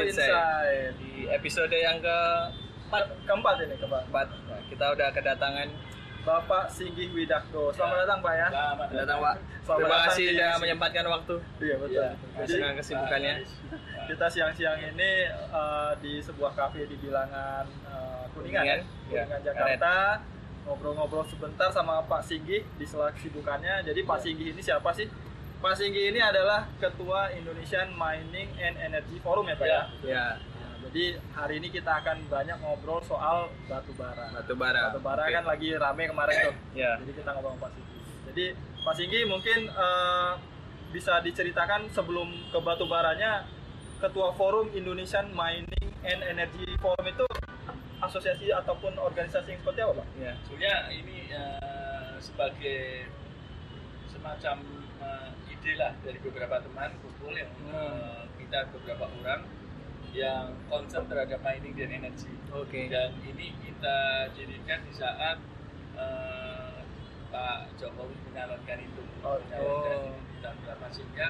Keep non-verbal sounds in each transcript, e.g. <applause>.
Insight. Insight. Di episode yang ke Ke- Keempat ini keempat. empat, nah, kita udah kedatangan. Bapak Singgih Widakdo. Selamat datang Pak ya. Selamat Datang Pak. Selamat Terima datang kasih sudah menyempatkan waktu Iya betul. Iya. Jadi dengan kesibukannya. kita siang-siang ini eh, di sebuah kafe di bilangan eh, Kuningan, Kuningan, ya? ya, Kuningan Jakarta. Ngobrol-ngobrol sebentar sama Pak Singgih di sela kesibukannya. Jadi Pak Singgih ini siapa sih? Pak Singgih ini adalah Ketua Indonesian Mining and Energy Forum ya Pak ya. Ya, Nah, jadi hari ini kita akan banyak ngobrol soal batu bara. batu bara. Batu bara Oke. kan lagi rame kemarin tuh. <coughs> Ya. Jadi kita ngobrol sama Pak Singgi. Jadi Pak Singgi mungkin eh, bisa diceritakan sebelum ke batu baranya Ketua Forum Indonesian Mining and Energy Forum itu asosiasi ataupun organisasi yang seperti apa, Pak? Ya. Sebenarnya ini eh, sebagai semacam eh, ide lah dari beberapa teman kumpul yang eh, kita beberapa orang yang concern terhadap mining dan energi. Oke. Dan ini kita dirikan di saat eh, Pak Jokowi menyalonkan itu, Oh, menyalonkan oh. ini di tahun berapa sehingga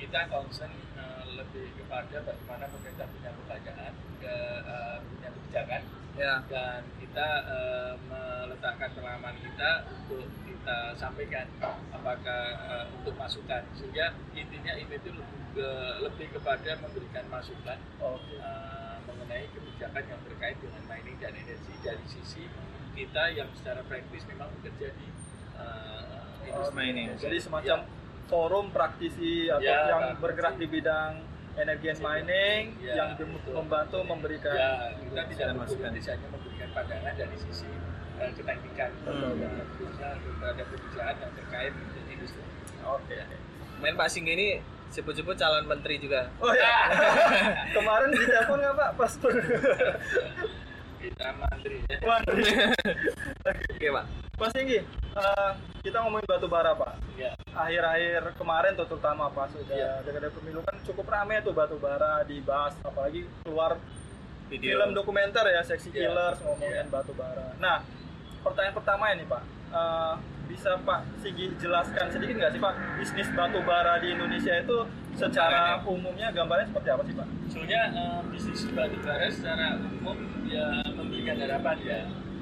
kita concern eh, lebih kepada bagaimana pemerintah punya kebijakan, ke, eh, punya kebijakan Ya. dan kita eh, meletakkan pengalaman kita untuk kita sampaikan apakah eh, untuk masukan sehingga intinya ini itu lebih, ke- lebih kepada memberikan masukan Oke. eh, mengenai kebijakan yang terkait dengan mining dan energi dari sisi kita yang secara praktis memang bekerja di eh, industri mining. Jadi semacam forum praktisi atau Ya, yang praktisi. bergerak di bidang energi and mining Ya, yang membantu memberikan ya kita tidak Dan masukan tidak hanya memberikan pandangan dari sisi eh, keteknikan Hmm. terhadap kebijakan yang terkait dengan industri Oke. Main Pak Singgi ini sebut-sebut calon menteri juga. Oh ya. <laughs> Kemarin di telepon nggak Pak pas <laughs> kita mantri ya. Oke, Pak. Mas Singgi, eh, kita ngomongin batu bara Pak. Akhir-akhir kemarin tuh terutama pas sudah Iya. dekat pemilu kan cukup rame tuh batu bara dibahas, apalagi keluar Video. film dokumenter ya, Sexy Iya. Killers ngomongin Iya. batu bara. Nah, pertanyaan pertama ini Pak, Eh, bisa Pak Singgi jelaskan sedikit nggak sih Pak bisnis batu bara di Indonesia itu secara umumnya gambarnya seperti apa sih Pak? Sebenarnya eh, bisnis batu bara secara umum ya memberikan harapan ya.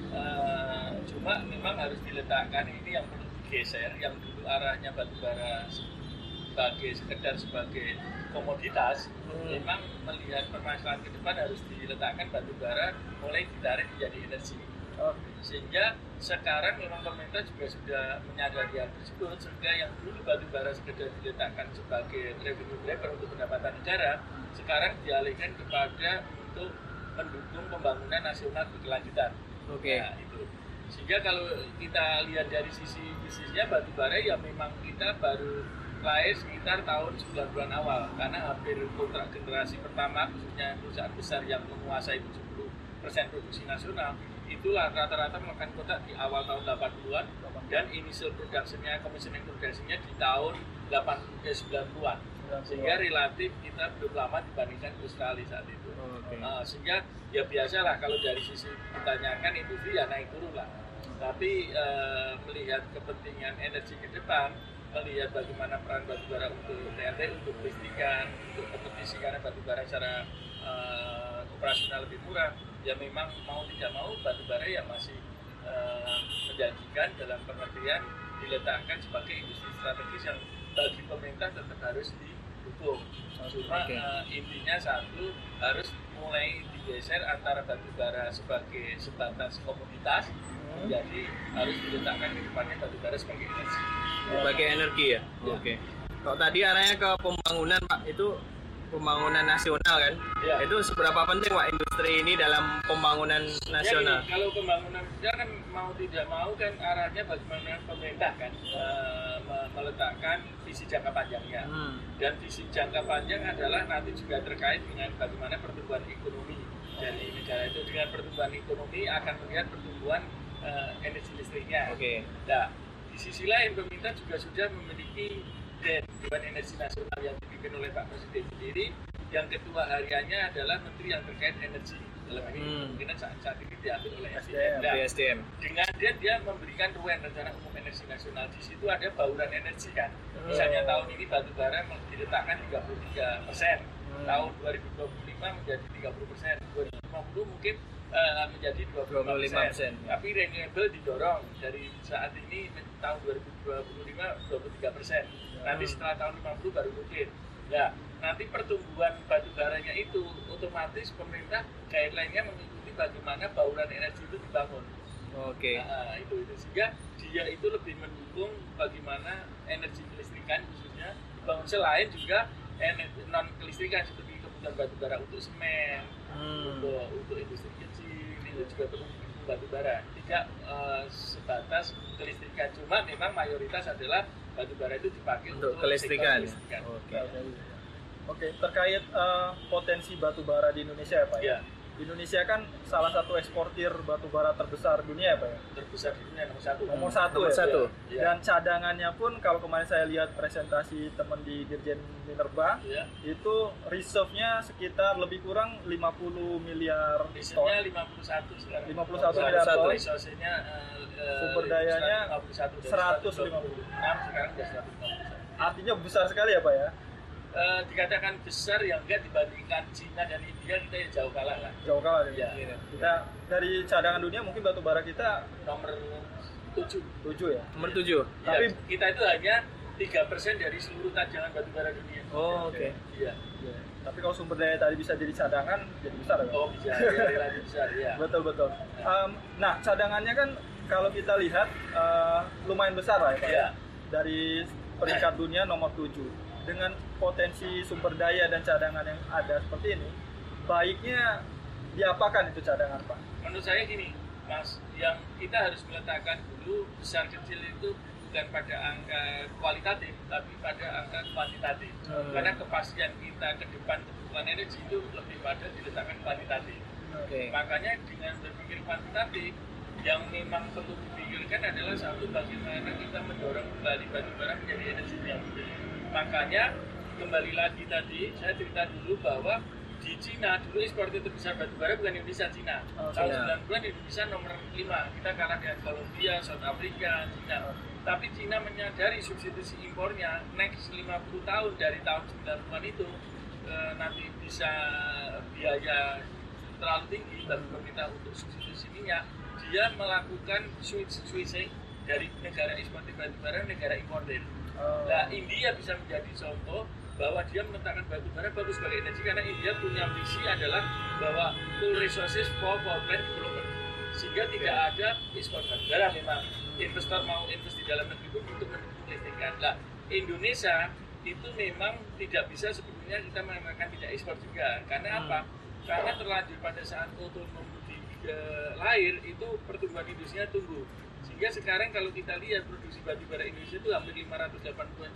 Eh, cuma memang harus diletakkan ini yang perlu digeser, yang dulu arahnya batu bara sebagai sekedar sebagai komoditas, Hmm. memang melihat permasalahan ke depan harus diletakkan batu bara mulai ditarik menjadi energi. Oke. sehingga sekarang memang pemerintah juga sudah menyadari hal tersebut sehingga yang dulu batu bara sekedar diletakkan sebagai revenue driver untuk pendapatan negara sekarang dialihkan kepada untuk mendukung pembangunan nasional berkelanjutan Oke. nah, itu sehingga kalau kita lihat dari sisi bisnisnya batu bara ya memang kita baru lahir sekitar tahun 90-an awal. Karena hampir kontrak generasi pertama khususnya perusahaan besar yang menguasai 70% produksi nasional itu rata-rata melakukan kontrak di awal tahun 80-an dan initial production-nya, commissioning production-nya di tahun 8 ke 90-an sehingga relatif kita belum lama dibandingkan Australia saat itu Oke. Nah, sehingga ya biasalah kalau dari sisi ditanyakan industri ya naik turun lah tapi eh, melihat kepentingan energi ke depan melihat bagaimana peran batubara untuk TNT untuk listrikan untuk kompetisi karena batubara secara eh, operasional lebih murah ya memang mau tidak mau batubara ya masih eh, menjanjikan dalam pengertian diletakkan sebagai industri strategis yang bagi pemerintah tetap harus didukung cuma Oke. eh, intinya satu harus mulai digeser antara batubara sebagai sebatas komoditas jadi harus diletakkan di depannya batubara sebagai energi Sebagai energi ya. Ya. Oke. Kalau tadi arahnya ke pembangunan Pak, itu pembangunan nasional kan? Ya. Itu seberapa penting Pak industri ini dalam pembangunan nasional? Jadi, kalau pembangunan kita kan mau tidak mau kan arahnya bagaimana pemerintah kan me- meletakkan visi jangka panjangnya. Hmm. Dan visi jangka panjang adalah nanti juga terkait dengan bagaimana pertumbuhan ekonomi dari negara itu. Dengan pertumbuhan ekonomi akan melihat pertumbuhan eh, energi listriknya. Oke. Nah, di sisi lain pemerintah juga sudah memiliki DEN, Dewan Energi Nasional yang dipimpin oleh Pak Presiden sendiri yang ketua hariannya adalah menteri yang terkait energi dalam ini Hmm. kemungkinan saat, saat ini diambil oleh SDM. SDM. Nah, BSDM. dengan dia dia memberikan ruang rencana umum energi nasional di situ ada bauran energi kan Hmm. misalnya tahun ini batu bara diletakkan 33 persen Hmm. tahun 2025 menjadi 30 persen 2050 mungkin eh, menjadi 25 persen 25%, ya. tapi renewable didorong dari saat ini tahun 2025 23 persen nanti setelah tahun 50 baru mungkin ya nanti pertumbuhan batu baranya itu otomatis pemerintah guideline-nya mengikuti bagaimana bauran energi itu dibangun Oke. Nah, itu itu sehingga dia itu lebih mendukung bagaimana energi kelistrikan khususnya bangun selain juga energi non kelistrikan seperti kebutuhan batu bara untuk semen, Hmm. untuk untuk industri kecil itu juga perlu batu bara. Tidak eh, sebatas kelistrikan, cuma memang mayoritas adalah batu bara itu dipakai Untuk sektor kelistrikan. ya? Oke. Oke, terkait eh, potensi batu bara di Indonesia ya Pak? Ya, Indonesia kan salah satu eksportir batu bara terbesar dunia ya Pak ya? terbesar di dunia nomor satu. Nomor satu Nomor ya? satu. Ya. Dan cadangannya pun kalau kemarin saya lihat presentasi teman di Dirjen Minerba Ya. itu reserve-nya sekitar lebih kurang 50 miliar ton. Risetnya 51 sekarang. 51 miliar ton. Resource-nya eh, Sumber dayanya 151 150. sekarang sudah 151. Artinya besar sekali ya Pak ya? Eh, dikatakan besar yang enggak dibandingkan Cina dan India kita ya jauh kalah lah. Jauh kalah ya. Ya, Kita dari cadangan dunia mungkin batu bara kita nomor 7. 7 ya. Nomor tujuh. Tapi- Tapi kita itu hanya 3% dari seluruh tajangan batu bara dunia. Oh, oke. Iya. Iya. Tapi kalau sumber daya tadi bisa jadi cadangan, jadi besar ya. Oh, bisa ya, relatif besar ya. Betul betul. Em, nah cadangannya kan kalau kita lihat eh, lumayan besar lah ya Pak. Iya. Dari peringkat dunia nomor 7 dengan potensi sumber daya dan cadangan yang ada seperti ini, baiknya diapakan itu cadangan Pak? menurut saya gini mas yang kita harus meletakkan dulu besar kecil itu bukan pada angka kualitatif tapi pada angka kuantitatif Hmm. karena kepastian kita ke depan kebutuhan energi itu lebih pada diletakkan kuantitatif Oke. makanya dengan berpikir kuantitatif yang memang perlu dipikirkan adalah satu bagaimana kita mendorong kembali batu bara menjadi energi yang makanya kembali lagi tadi saya cerita dulu bahwa di Cina dulu eksportir terbesar batu bara bukan Indonesia Cina. Oh, tahun iya. 90-an Indonesia nomor 5 kita kalah dengan Kolombia, South Africa, Cina. Tapi Cina menyadari substitusi impornya next 50 tahun dari tahun 90-an itu eh, nanti bisa biaya terlalu tinggi bagi pemerintah untuk substitusi minyak. Dia melakukan switch switching dari negara eksportir batu bara negara importir Eh, Nah, India bisa menjadi contoh bahwa dia meletakkan batu bara bagus sebagai energi karena India punya visi adalah bahwa full resources for power plant development. Sehingga tidak ada ekspor batu bara. Memang investor mau invest di dalam negeri pun untuk mendukung listrikan. Nah, Indonesia itu memang tidak bisa sebetulnya kita mengatakan tidak ekspor juga. Karena Hmm. apa? Karena terlanjur pada saat otonom di eh, lahir itu pertumbuhan industrinya tumbuh sehingga sekarang kalau kita lihat produksi batu bara Indonesia itu hampir 580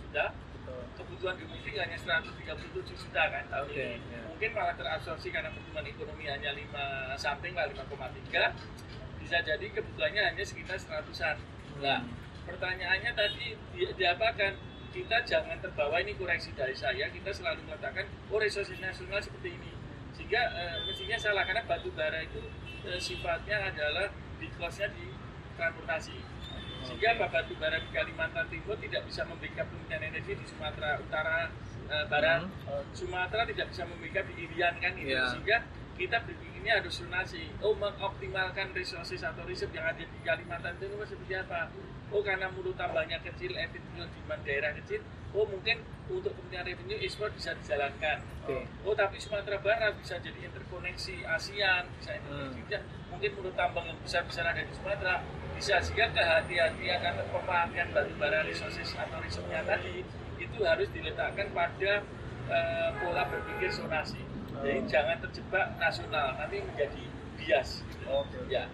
juta betul. kebutuhan domestik hanya 137 juta kan tahun Oke, ini ya. mungkin malah terabsorpsi karena pertumbuhan ekonomi hanya 5 something lah 5,3 bisa jadi kebutuhannya hanya sekitar 100an nah Hmm. pertanyaannya tadi di, diapakan kita jangan terbawa ini koreksi dari saya kita selalu mengatakan oh resources nasional seperti ini sehingga eh, mestinya salah karena batu bara itu eh, sifatnya adalah di cost-nya di transportasi sehingga batu bara di Kalimantan Timur tidak bisa membackup pembelian energi di Sumatera Utara eh, Barat Hmm. Sumatera tidak bisa membackup di Irian kan itu Iya. sehingga kita berpikirnya harus zonasi oh mengoptimalkan resources atau reserve yang ada di Kalimantan Timur seperti apa oh karena mulut tambangnya kecil efektif demand daerah kecil oh mungkin untuk kepentingan revenue ekspor bisa dijalankan Oke. oh tapi Sumatera Barat bisa jadi interkoneksi ASEAN bisa interkoneksi Hmm. mungkin mulut tambang yang besar-besar ada di Sumatera bisa sehingga kehati-hatian atau pemakaian batu bara resources atau reserve-nya tadi itu harus diletakkan pada eh, pola berpikir zonasi jadi Oh. jangan terjebak nasional nanti menjadi bias gitu. Oke. ya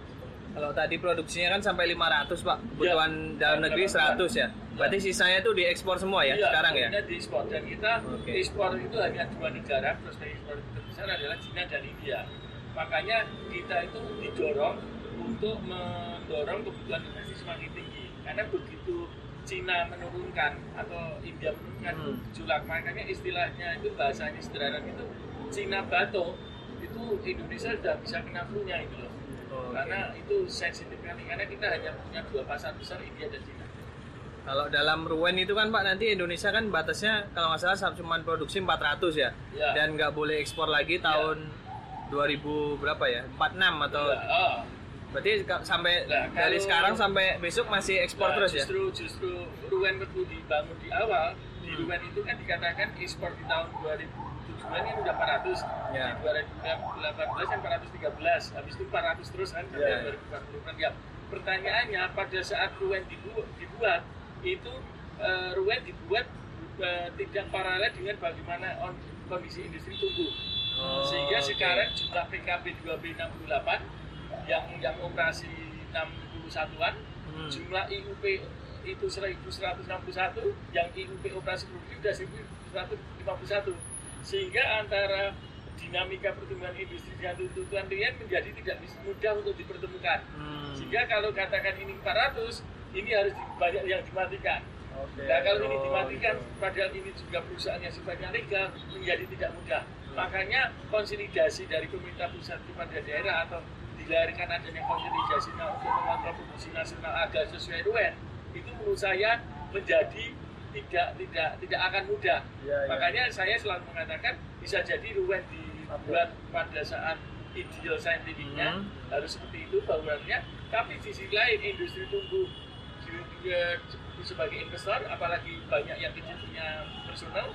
Kalau tadi produksinya kan sampai 500 pak, kebutuhan dalam negeri 100 ya. Berarti sisanya itu diekspor semua ya Iya, sekarang ya? diekspor dan kita Oke. ekspor itu hanya dua negara prospek ekspor terbesar adalah Cina dan India makanya kita itu didorong untuk mendorong kebutuhan domestik semakin tinggi karena begitu Cina menurunkan atau India menurunkan Hmm. julak makanya istilahnya itu bahasanya sederhana itu Cina bato itu Indonesia sudah bisa kena flu-nya itu loh Oke. karena itu sensitif sekali karena kita hanya punya dua pasar besar India dan Cina Kalau dalam Ruen itu kan Pak nanti Indonesia kan batasnya kalau nggak salah cuma produksi 400 ya. Ya. Dan nggak boleh ekspor lagi tahun 2000 berapa ya? 46 atau Ya, oh. Berarti sampai Nah, dari kalau- sekarang sampai besok masih ekspor Nah, terus ya? justru justru Ruen waktu dibangun di awal di Hmm. Ruen itu kan dikatakan ekspor di tahun 2007 ini udah 400 Ya. di 2018 kan 413 habis itu 400 terus kan sampai Ya. 2040 kan ya pertanyaannya pada saat Ruen dibuat, dibuat itu eh, Ruen dibuat eh, tidak paralel dengan bagaimana on- kondisi industri tumbuh Oh, sehingga oke. sekarang jumlah PKB 2B68 yang yang operasi 61-an Hmm. jumlah IUP itu 1161 yang IUP operasi produksi sudah 1151 sehingga antara dinamika pertumbuhan industri dan tuntutan klien menjadi tidak mudah untuk dipertemukan Hmm. sehingga kalau katakan ini 400 ini harus banyak yang dimatikan Oke. Nah kalau ini Oh, dimatikan, gitu. padahal ini juga perusahaan yang sifatnya legal menjadi tidak mudah. Makanya konsolidasi dari pemerintah pusat kepada daerah atau dilahirkan adanya konsolidasi untuk mengontrol produksi nasional agar sesuai RUN itu menurut saya menjadi tidak tidak tidak akan mudah. Iya. Makanya saya selalu mengatakan bisa jadi RUN dibuat pada saat ideal saintifiknya Hmm. harus seperti itu bangunannya. Tapi di sisi lain industri tumbuh juga sebagai investor, apalagi banyak yang kecil punya personal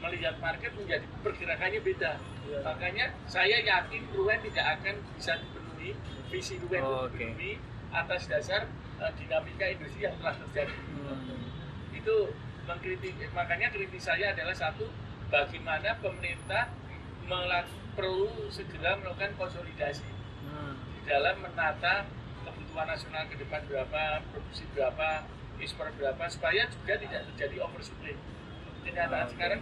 melihat market menjadi pergerakannya beda. Iya. Makanya saya yakin Ruen tidak akan bisa dipenuhi visi Ruen Oh, dipenuhi atas dasar uh, dinamika industri yang telah terjadi. Hmm. Itu mengkritik makanya kritik saya adalah satu bagaimana pemerintah perlu segera melakukan konsolidasi Hmm. di dalam menata kebutuhan nasional ke depan berapa, produksi berapa, ekspor berapa, supaya juga tidak terjadi oversupply. Kenyataan Oke. sekarang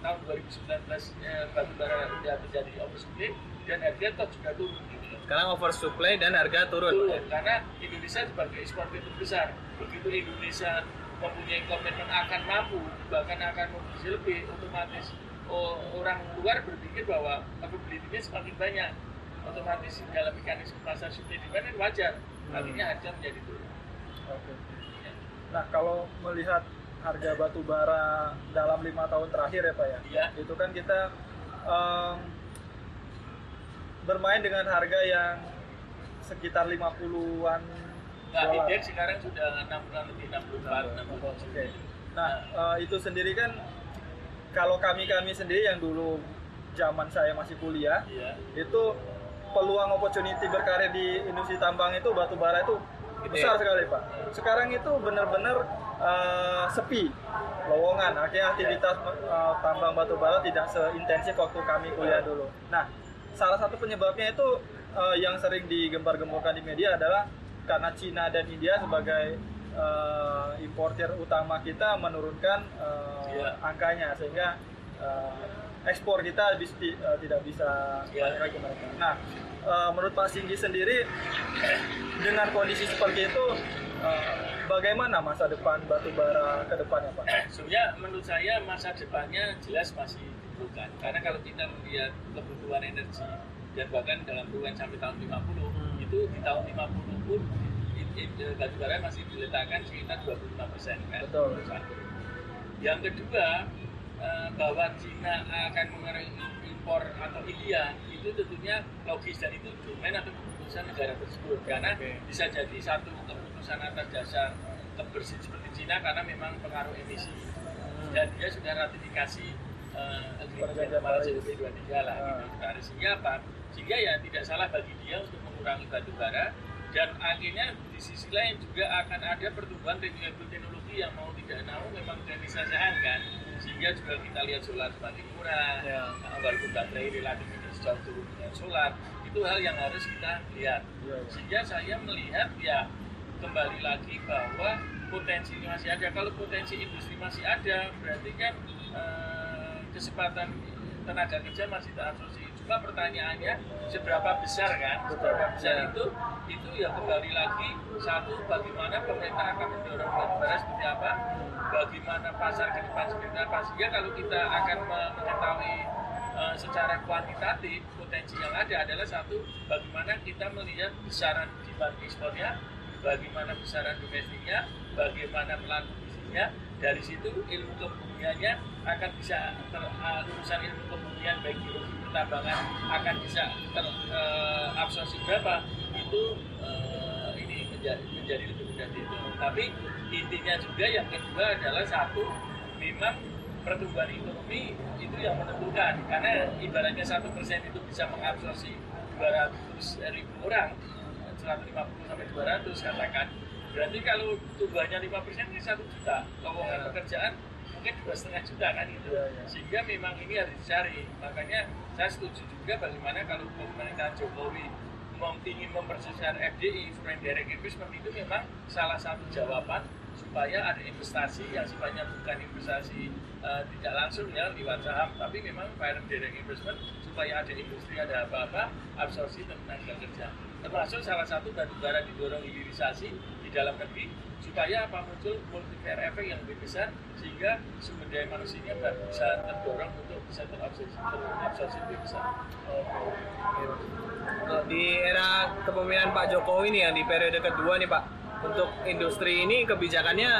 tahun 2019 eh, batu bara sudah terjadi oversupply dan harga toh juga turun. Sekarang oversupply dan harga turun. Turun karena Indonesia sebagai eksportir terbesar, begitu Indonesia mempunyai komitmen akan mampu bahkan akan memproduksi lebih, otomatis oh, orang luar berpikir bahwa availability-nya semakin banyak otomatis dalam mekanisme pasar supply demand wajar Hmm. artinya harga menjadi turun Oke. Nah kalau melihat harga batu bara dalam lima tahun terakhir ya pak ya, Iya. itu kan kita em, bermain dengan harga yang sekitar 50-an nah indeks sekarang sudah 6 bulan lebih 64 67 Oke. Nah eh, itu sendiri kan kalau kami kami sendiri yang dulu zaman saya masih kuliah iya itu peluang opportunity berkarir di industri tambang itu batu bara itu Gede. besar sekali pak. Sekarang itu benar-benar eh, sepi, lowongan. Akhirnya aktivitas eh, tambang batu bara tidak seintensif waktu kami kuliah dulu. Nah, salah satu penyebabnya itu eh, yang sering digembar-gemborkan di media adalah karena Cina dan India sebagai eh, importir utama kita menurunkan eh, Iya. angkanya sehingga eh, ekspor kita bis- eh, tidak bisa balik lagi mereka. Nah, eh, menurut Pak Singgi sendiri <clears throat> dengan kondisi seperti itu eh, bagaimana masa depan batu bara ke depannya Pak? sebenarnya menurut saya masa depannya jelas masih diperlukan karena kalau kita melihat kebutuhan energi dan bahkan dalam ruang sampai tahun 50 Hmm. itu di tahun 50 pun batu bara masih diletakkan sekitar 25 persen kan Betul. Satu. yang kedua eh, bahwa Cina akan mengurangi impor atau India itu tentunya logis dan itu domain atau keputusan negara tersebut karena Oke. bisa jadi satu keputusan atas dasar kebersihan seperti Cina karena memang pengaruh emisi dan dia sudah ratifikasi uh, agreement Perjanjian Paris Paris. COP 23 lah Ah. gitu. Nah, sehingga ya tidak salah bagi dia untuk mengurangi batu bara dan akhirnya di sisi lain juga akan ada pertumbuhan renewable teknologi yang mau tidak mau memang dari sasaran kan sehingga juga kita lihat solar semakin murah Ya. Nah, walaupun baterai relatif ini sudah turun dengan solar itu hal yang harus kita lihat Iya, iya. sehingga saya melihat ya kembali lagi bahwa potensi ini masih ada kalau potensi industri masih ada berarti kan eh, kesempatan tenaga kerja masih terabsorpsi cuma pertanyaannya seberapa besar kan? Seberapa besar itu? Itu ya kembali lagi satu bagaimana pemerintah akan mendorong batubara seperti apa? Bagaimana pasar ke depan seperti apa? Sehingga kalau kita akan me- mengetahui eh, secara kuantitatif potensi yang ada adalah satu bagaimana kita melihat besaran demand ekspornya bagaimana besaran domestiknya bagaimana pelaku bisnisnya dari situ ilmu kebumiannya akan bisa ter, uh, lulusan ilmu kebumian baik geologi pertambangan akan bisa terabsorpsi uh, berapa itu uh, ini menjadi, menjadi lebih mudah dihitung. Tapi intinya juga yang kedua adalah satu memang pertumbuhan ekonomi itu yang menentukan. Karena ibaratnya satu persen itu bisa mengabsorpsi 200 ribu orang 150 sampai 200 katakan berarti kalau tumbuhannya 5 persen ini satu juta lowongan ya. pekerjaan mungkin dua setengah juta kan itu ya, ya. sehingga memang ini harus dicari makanya saya setuju juga bagaimana kalau pemerintahan Jokowi ingin memperbesar FDI foreign direct investment itu memang salah satu jawaban supaya ada investasi yang sifatnya bukan investasi uh, tidak langsung ya lewat saham tapi memang foreign direct investment supaya ada industri ada apa-apa absorpsi tenaga kerja termasuk salah satu batu bara didorong hilirisasi dalam negeri supaya apa muncul multiplier efek yang lebih besar sehingga sumber daya manusianya bisa terdorong untuk bisa terabsorpsi, terabsorpsi lebih besar. Di era kepemimpinan Pak Jokowi nih yang di periode kedua nih Pak, untuk industri ini kebijakannya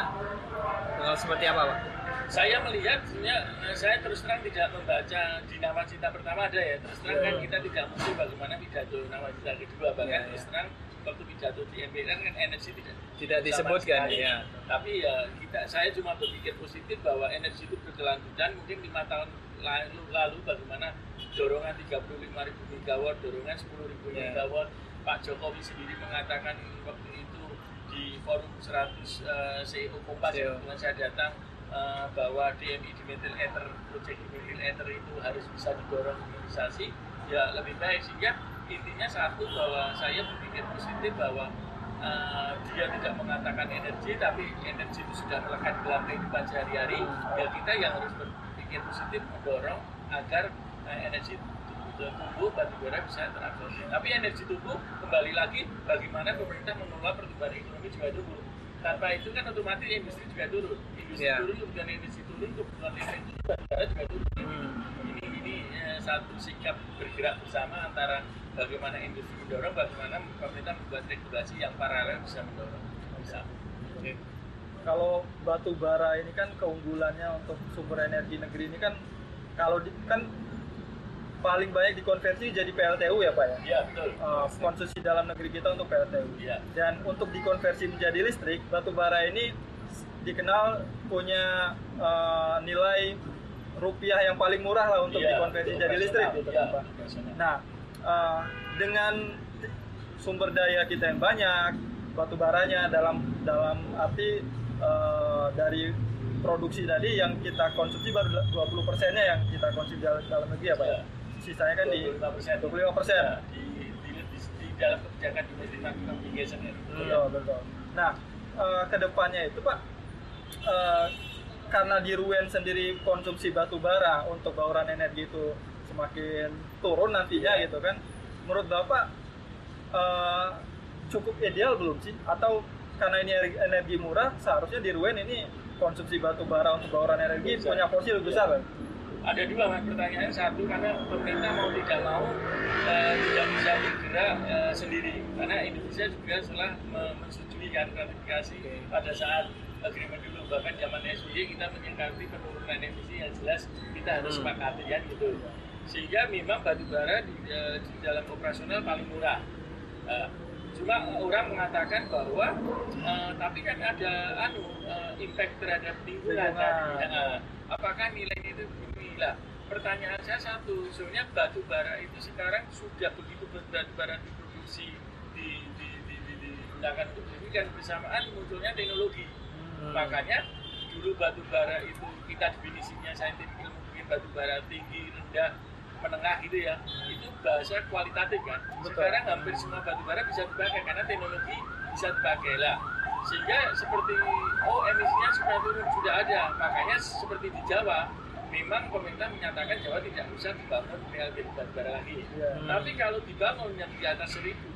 eh, seperti apa Pak? saya melihat sebenarnya eh, saya terus terang tidak membaca di nawacita pertama ada ya terus terang kan kita tidak mesti bagaimana pidato nawacita kedua bahkan ya, terus terang waktu pidato di MPR kan energi tidak tidak disebutkan ya tapi ya kita saya cuma berpikir positif bahwa energi itu berkelanjutan mungkin lima tahun lalu lalu bagaimana dorongan 35 ribu megawatt dorongan 10 ribu ya. megawatt. Pak Jokowi sendiri mengatakan waktu itu di forum 100 uh, CEO Kompas yang saya datang uh, bahwa DMI dimethyl ether project dimethyl ether itu harus bisa didorong hilirisasi ya lebih baik sehingga intinya satu bahwa saya berpikir positif bahwa uh, dia tidak mengatakan energi tapi energi itu sudah melekat dalam kehidupan sehari-hari ya kita yang harus berpikir positif mendorong agar uh, energi tumbuh batu bara bisa terabsorpsi tapi energi tumbuh kembali lagi bagaimana pemerintah mengelola pertumbuhan ekonomi juga tumbuh tanpa itu kan otomatis industri juga turun industri yeah. turun kemudian industri turun kebutuhan listrik juga turun hmm. ini ini eh, satu sikap bergerak bersama antara bagaimana industri mendorong bagaimana pemerintah membuat regulasi yang paralel bisa mendorong bisa okay. kalau batu bara ini kan keunggulannya untuk sumber energi negeri ini kan kalau di, kan paling banyak dikonversi jadi PLTU ya Pak ya? Iya betul. Uh, konsumsi dalam negeri kita untuk PLTU. Iya. Dan untuk dikonversi menjadi listrik, batu bara ini dikenal punya uh, nilai rupiah yang paling murah lah untuk ya, dikonversi jadi listrik gitu ya, Pak. Nah, uh, dengan sumber daya kita yang banyak, batu baranya dalam dalam arti uh, dari produksi tadi yang kita konsumsi baru 20 persennya yang kita konsumsi dalam, dalam negeri ya Pak ya sisanya kan 25%. di 25 persen ya, di, di, di, di dalam kebijakan domestic market obligation ya. Betul, betul. Nah, uh, ke depannya itu Pak, uh, karena di Ruen sendiri konsumsi batu bara untuk bauran energi itu semakin turun nantinya ya. gitu kan, menurut Bapak uh, cukup ideal belum sih? Atau karena ini energi murah, seharusnya di Ruen ini konsumsi batu bara untuk bauran energi punya porsi lebih besar kan? ada dua mas pertanyaan satu karena pemerintah mau tidak mau uh, tidak bisa bergerak uh, sendiri karena Indonesia juga setelah menyetujui kan ratifikasi pada saat agreement dulu bahkan zaman SBY kita menyikapi penurunan emisi yang jelas kita harus hmm. sepakati ya gitu sehingga memang batu bara di, uh, di dalam operasional paling murah uh, cuma orang mengatakan bahwa uh, tapi kan ada anu uh, impact terhadap lingkungan tadi uh, apakah nilai itu Nah, pertanyaan saya satu, sebenarnya batu bara itu sekarang sudah begitu batu bara diproduksi di di di di, di gunakan untuk kan bersamaan munculnya teknologi. Hmm. Makanya dulu batu bara itu kita definisinya saintifik ilmu mungkin batu bara tinggi, rendah, menengah gitu ya. Itu bahasa kualitatif kan. Betul. Sekarang hampir semua batu bara bisa dipakai karena teknologi bisa dipakai lah sehingga seperti oh emisinya sudah turun sudah ada makanya seperti di Jawa memang pemerintah menyatakan Jawa tidak bisa dibangun PLT batubara lagi. Ya. Tapi kalau dibangun yang di atas seribu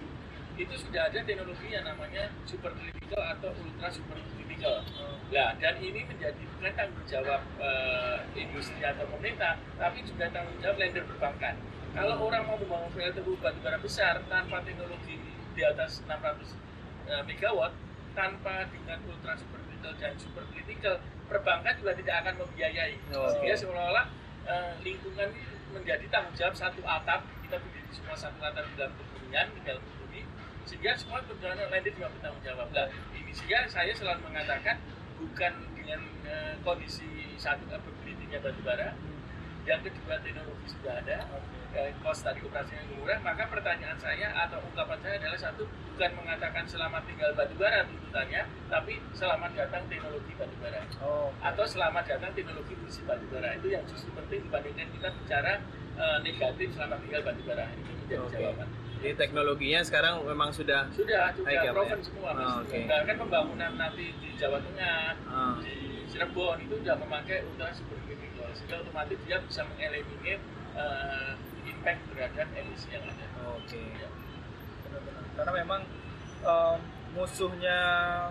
itu sudah ada teknologi yang namanya super critical atau ultra super critical. Hmm. Nah, dan ini menjadi bukan tanggung jawab uh, industri atau pemerintah, tapi juga tanggung jawab lender perbankan. Kalau orang mau membangun PLTU batubara besar tanpa teknologi di atas 600 uh, megawatt, tanpa dengan ultra super critical dan super critical, perbankan juga tidak akan membiayai. Oh. Sehingga seolah-olah eh, lingkungan ini menjadi tanggung jawab satu atap. Kita berdiri semua satu atap di dalam kebumian, di dalam sehingga semua perjalanan lainnya juga bertanggung jawab. Nah, ini sehingga saya selalu mengatakan bukan dengan eh, kondisi satu eh, berdirinya batu bara, yang kedua teknologi sudah ada, eh, cost tadi operasinya murah, maka pertanyaan saya atau ungkapan saya adalah satu bukan mengatakan selamat tinggal batu bara tuntutannya, tapi selamat datang teknologi batu bara Oh, atau selamat datang teknologi bersih batu bara itu yang justru penting dibandingkan kita bicara eh, negatif selamat tinggal batu bara ini menjadi Oke. jawaban. Jadi teknologinya sekarang memang sudah Sudah, sudah ya, Pak, proven ya? semua. Oh, oke. Bahkan pembangunan nanti di Jawa Tengah, Ah. di Cirebon itu sudah memakai ultra super critical sehingga otomatis dia bisa mengeliminir eh, impact terhadap emisi yang ada. Oke. Ya. benar-benar. Karena memang em, musuhnya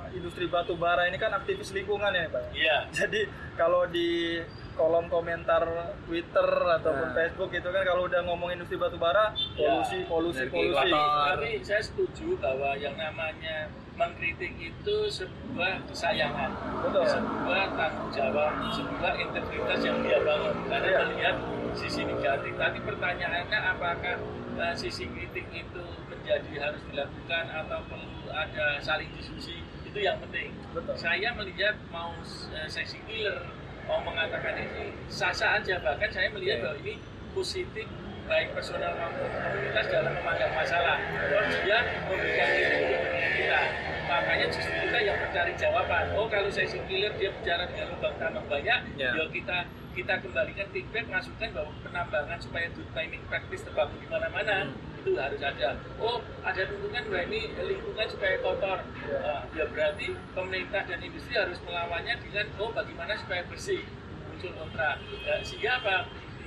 industri batu bara ini kan aktivis lingkungan ya Pak. ya? Iya. <laughs> Jadi kalau di kolom komentar Twitter ataupun Nah. Facebook itu kan kalau udah ngomong industri batu bara, polusi, polusi, Energi polusi. kotor. Tapi saya setuju bahwa yang namanya mengkritik itu sebuah kesayangan, Betul. sebuah tanggung jawab, sebuah integritas yang dia bangun karena Iya. melihat sisi negatif. Tapi pertanyaannya apakah eh, sisi kritik itu menjadi harus dilakukan atau perlu ada saling diskusi itu yang penting. Betul. Saya melihat mau eh, seksi killer mau mengatakan ini sah-sah aja bahkan saya melihat Iya. bahwa ini positif baik personal maupun komunitas dalam memandang masalah. Oh dia memberikan kepentingan kita. Makanya justru kita yang mencari jawaban. Oh kalau saya killer dia bicara dengan lubang tambang banyak, Ya. ya kita kita kembalikan feedback masukan bahwa penambangan supaya good mining practice terbangun di mana-mana itu harus ada. Oh ada tuntutan bahwa ini lingkungan supaya kotor. Ah, ya berarti pemerintah dan industri harus melawannya dengan oh bagaimana supaya bersih muncul kontra. Ya, sehingga apa?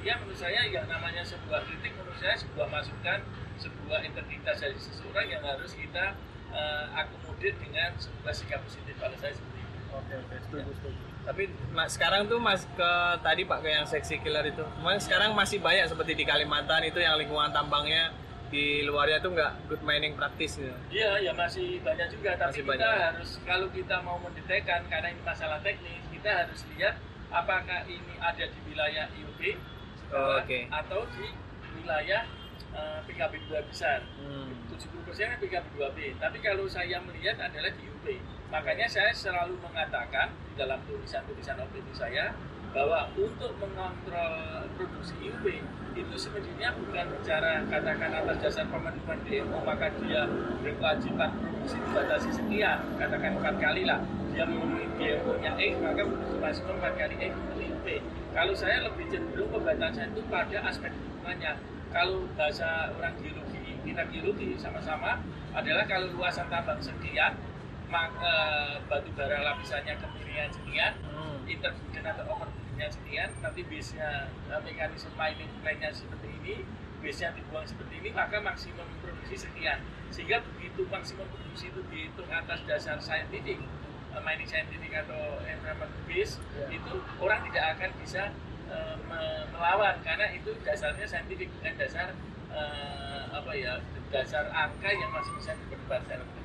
Ya menurut saya yang namanya sebuah kritik menurut saya sebuah masukan, sebuah integritas dari seseorang yang harus kita eh, akomodir dengan sebuah sikap positif pada saya seperti itu. Oke, oke, setuju, setuju. Tapi mas, sekarang tuh mas ke tadi pak ke yang seksi killer itu, Cuman sekarang masih banyak seperti di Kalimantan itu yang lingkungan tambangnya di luarnya tuh nggak good mining practice gitu. Iya, ya masih banyak juga. Masih Tapi kita banyak. harus kalau kita mau mendetekan karena ini masalah teknis, kita harus lihat apakah ini ada di wilayah IUB Oh, oke. atau di wilayah eh, PKB 2 besar. Hmm. 70% PKB 2B. Tapi kalau saya melihat adalah di UB. Makanya saya selalu mengatakan di dalam tulisan-tulisan opini saya bahwa untuk mengontrol produksi UB itu semestinya bukan bicara katakan atas dasar pemenuhan DMO maka dia berkewajiban produksi dibatasi sekian katakan empat kali lah. Dia memenuhi DMO nya X maka produksi maksimum empat kali X memenuhi UB kalau saya lebih cenderung pembatasan itu pada aspek lingkungannya. Kalau bahasa orang geologi kita geologi sama-sama adalah kalau luasan tambang sekian maka batu bara lapisannya kemiringan sekian Hmm. interburden atau overburdennya sekian nanti base-nya eh, mekanisme mining plan-nya seperti ini base-nya dibuang seperti ini maka maksimum produksi sekian sehingga begitu maksimum produksi itu dihitung atas dasar saintifik eh, mining scientific atau environment base Ya. itu orang tidak akan bisa eh, me- melawan karena itu dasarnya saintifik bukan dasar eh, apa ya dasar angka yang masih bisa diperdebatkan itu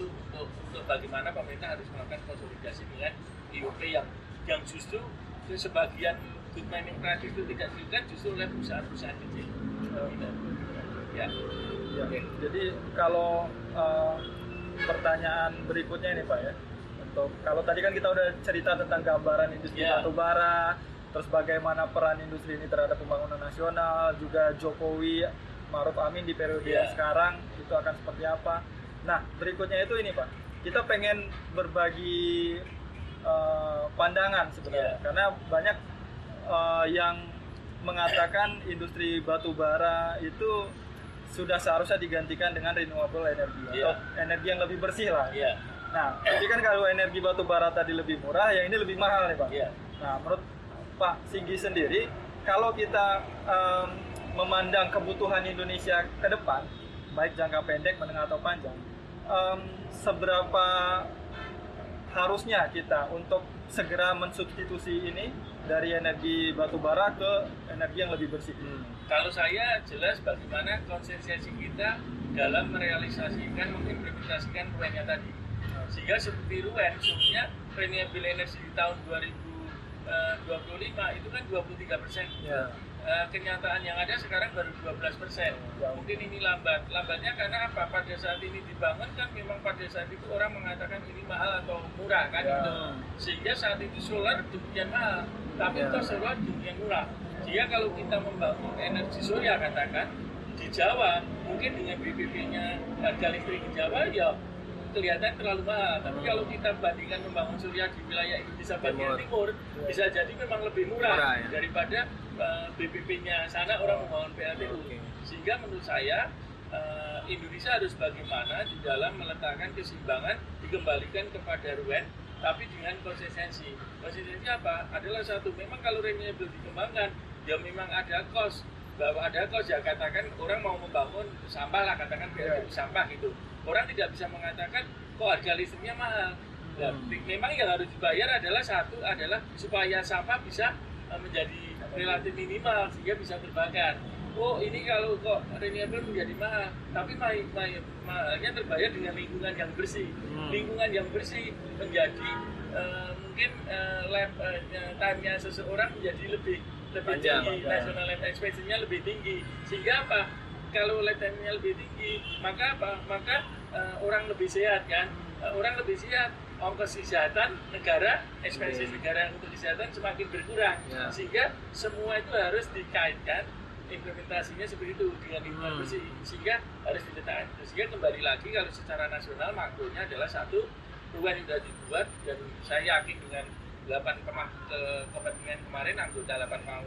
untuk untuk bagaimana pemerintah harus melakukan konsolidasi dengan IOP yang yang justru sebagian good mining practice itu tidak dilakukan justru oleh perusahaan-perusahaan kecil. Ya. Ya, Jadi kalau eh, pertanyaan berikutnya ini Pak ya, untuk kalau tadi kan kita udah cerita tentang gambaran industri Ya. batu bara, terus bagaimana peran industri ini terhadap pembangunan nasional, juga Jokowi Maruf Amin di periode yang sekarang itu akan seperti apa. Nah berikutnya itu ini Pak, kita pengen berbagi eh, pandangan sebenarnya, Ya. karena banyak eh, yang mengatakan industri batu bara itu sudah seharusnya digantikan dengan renewable energy atau Iya. energi yang lebih bersih lah. Iya. Nah, tapi kan kalau energi batu bara tadi lebih murah, yang ini lebih mahal nih Pak. Iya. Nah, menurut Pak Singgi sendiri, kalau kita em, memandang kebutuhan Indonesia ke depan, baik jangka pendek, menengah atau panjang, em, seberapa harusnya kita untuk segera mensubstitusi ini dari energi batu bara ke energi yang lebih bersih? Hmm. Kalau saya jelas bagaimana konsentrasi kita dalam merealisasikan, mengimplementasikan UN-nya tadi. Sehingga seperti UN, sebenarnya renewable energy di tahun 2025 itu kan 23 persen. Ya. Eh, kenyataan yang ada sekarang baru 12 persen. Ya. Mungkin ini lambat. Lambatnya karena apa? Pada saat ini dibangun kan memang pada saat itu orang mengatakan ini mahal atau murah kan Ya. gitu. Sehingga saat itu solar demikian mahal, tapi Ya. solar demikian murah. Jika kalau kita membangun energi surya katakan di Jawa, mungkin dengan BBB-nya harga listrik di Jawa ya kelihatan terlalu mahal. Tapi kalau kita bandingkan membangun surya di wilayah Indonesia bagian Timur. timur, bisa jadi memang lebih murah, Murah, ya. daripada uh, BBB-nya sana orang membangun PLTU. Oke. Sehingga menurut saya uh, Indonesia harus bagaimana di dalam meletakkan keseimbangan dikembalikan kepada RUN tapi dengan konsistensi. Konsistensi apa? Adalah satu, memang kalau renewable dikembangkan, ya memang ada cost bahwa ada cost ya katakan orang mau membangun sampah lah katakan PLTU sampah gitu orang tidak bisa mengatakan kok harga listriknya mahal Ya, memang yang harus dibayar adalah satu adalah supaya sampah bisa eh, menjadi relatif minimal sehingga bisa terbakar. Oh ini kalau kok renewable menjadi mahal, tapi ma- ma- mahalnya terbayar dengan lingkungan yang bersih. Hmm. Lingkungan yang bersih menjadi eh, mungkin eh, lab eh, time-nya seseorang menjadi lebih lebih Panjang, tinggi, panjang. national life expectancy-nya lebih tinggi. Sehingga apa? Kalau lifetime-nya lebih tinggi, maka apa? Maka eh, orang lebih sehat kan? Eh, orang lebih sehat, ongkos kesehatan negara, expenses Oke. negara untuk kesehatan semakin berkurang. Ya. Sehingga semua itu harus dikaitkan implementasinya seperti itu dengan lingkungan Hmm. bersih sehingga harus diletakkan sehingga kembali lagi kalau secara nasional makronya adalah satu perubahan yang sudah dibuat dan saya yakin dengan 8 kema- ke- kepentingan kemarin anggota 8 mau-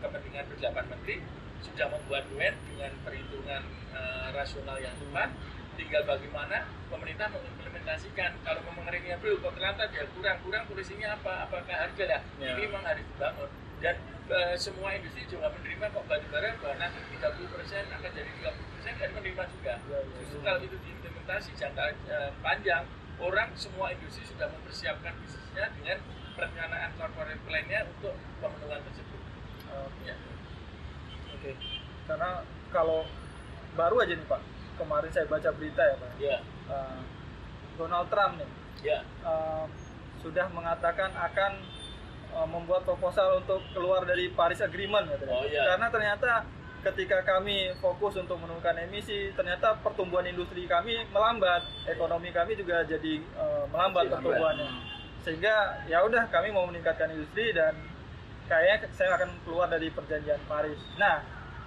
kepentingan berdelapan menteri sudah membuat UN dengan perhitungan eh, rasional yang tepat tinggal bagaimana pemerintah mengimplementasikan kalau memang renewable kok terlantar ya kurang-kurang polisinya apa apakah harga lah Ya. ini memang harus dibangun dan eh, semua industri juga menerima kok batubara bahwa nanti 30% akan jadi 30% dan menerima juga Ya, ya. justru kalau itu diimplementasi jangka eh, panjang orang semua industri sudah mempersiapkan bisnisnya dengan perencanaan corporate plan-nya untuk pemenuhan tersebut Oke. ya. Oke. Karena kalau baru aja nih Pak, kemarin saya baca berita ya Pak. ya Eh, Donald Trump nih ya eh, sudah mengatakan akan eh, membuat proposal untuk keluar dari Paris Agreement katanya. Oh, iya. Karena ternyata ketika kami fokus untuk menurunkan emisi, ternyata pertumbuhan industri kami melambat, ekonomi kami juga jadi eh, melambat pertumbuhannya. Sehingga ya udah kami mau meningkatkan industri dan kayaknya saya akan keluar dari perjanjian Paris. Nah,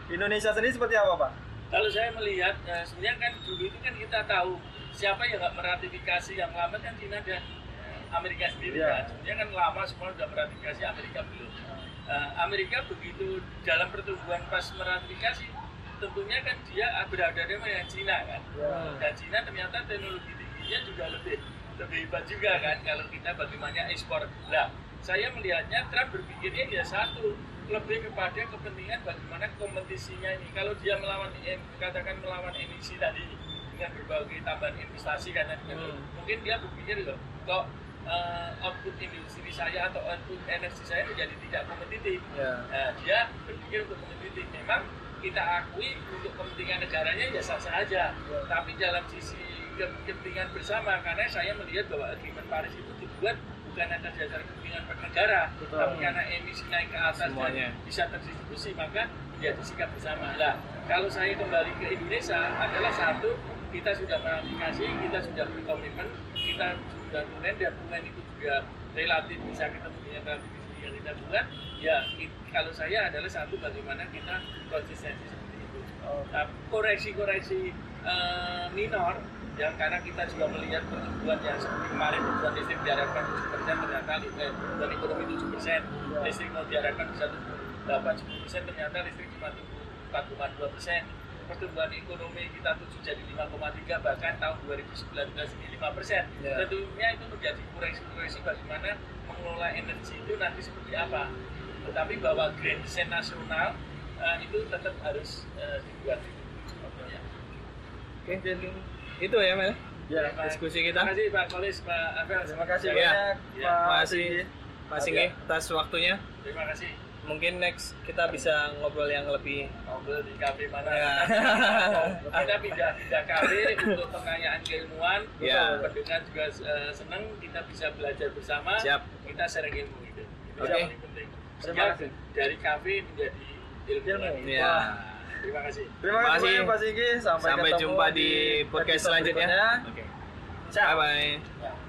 Indonesia sendiri seperti apa Pak? Kalau saya melihat, eh, sebenarnya kan dulu itu kan kita tahu siapa yang nggak meratifikasi yang lambat kan Cina dan eh, Amerika sendiri Iya. kan. Sebenarnya kan lama semua sudah meratifikasi, Amerika belum. Eh, Amerika begitu dalam pertumbuhan pas meratifikasi, tentunya kan dia berada dengan Cina kan. Ya. Dan Cina ternyata teknologi tingginya juga lebih lebih hebat juga kan kalau kita bagaimana ekspor. Nah, saya melihatnya Trump berpikirnya ya satu lebih kepada kepentingan bagaimana kompetisinya ini. Kalau dia melawan katakan melawan emisi tadi dengan berbagai tambahan investasi karena Hmm. mungkin dia berpikir loh kok eh, output industri saya atau output energi saya menjadi tidak kompetitif. Ya. Nah, dia berpikir untuk kompetitif. Memang kita akui untuk kepentingan negaranya ya sah-sah aja. Tapi dalam sisi ke- kepentingan bersama, karena saya melihat bahwa agreement Paris itu dibuat bukan atas dasar kepentingan negara, Betul. tapi karena emisi naik ke atas Semuanya. dan bisa terdistribusi, maka menjadi sikap bersama. Nah, kalau saya kembali ke Indonesia adalah satu, kita sudah meratifikasi, kita sudah berkomitmen, kita sudah tulen dan tulen itu juga relatif bisa ketemu dengan ratifikasi yang kita buat. Ya, it- kalau saya adalah satu bagaimana kita konsistensi seperti itu. Oh, Nah, koreksi-koreksi eh, minor yang karena kita juga melihat pertumbuhan yang seperti kemarin pertumbuhan listrik diharapkan 7% ternyata li- eh, pertumbuhan ekonomi 7% listrik mau diharapkan bisa tumbuh 8 10% ternyata listrik cuma tumbuh 4,2% pertumbuhan ekonomi kita tuju jadi 5,3 bahkan tahun 2019 ini 5 persen. Ya. tentunya itu menjadi koreksi-koreksi bagaimana mengelola energi itu nanti seperti apa. Tetapi bahwa grand design nasional eh, itu tetap harus eh, dibuat. Oke, itu ya Mel. Ya. Terima- Diskusi Terima kita. kasih Pak Kolis, Pak Afel. Terima kasih Iya. banyak Iya. Pak Makasih Sigi. Mas Singgi atas waktunya. Terima kasih. mungkin next kita bisa ngobrol yang lebih ngobrol di kafe mana Ya. <laughs> kita pindah pindah kafe <laughs> untuk pertanyaan keilmuan Ya. pendengar juga eh, senang kita bisa belajar bersama Siap. kita sharing ilmu itu itu Oke. yang paling penting Terima dari kafe menjadi ilmu, ya terima kasih Terima Terima kasih kasih. banyak Pak Singgi. Sampai, sampai jumpa di podcast selanjutnya oke Ciao. bye bye Ya.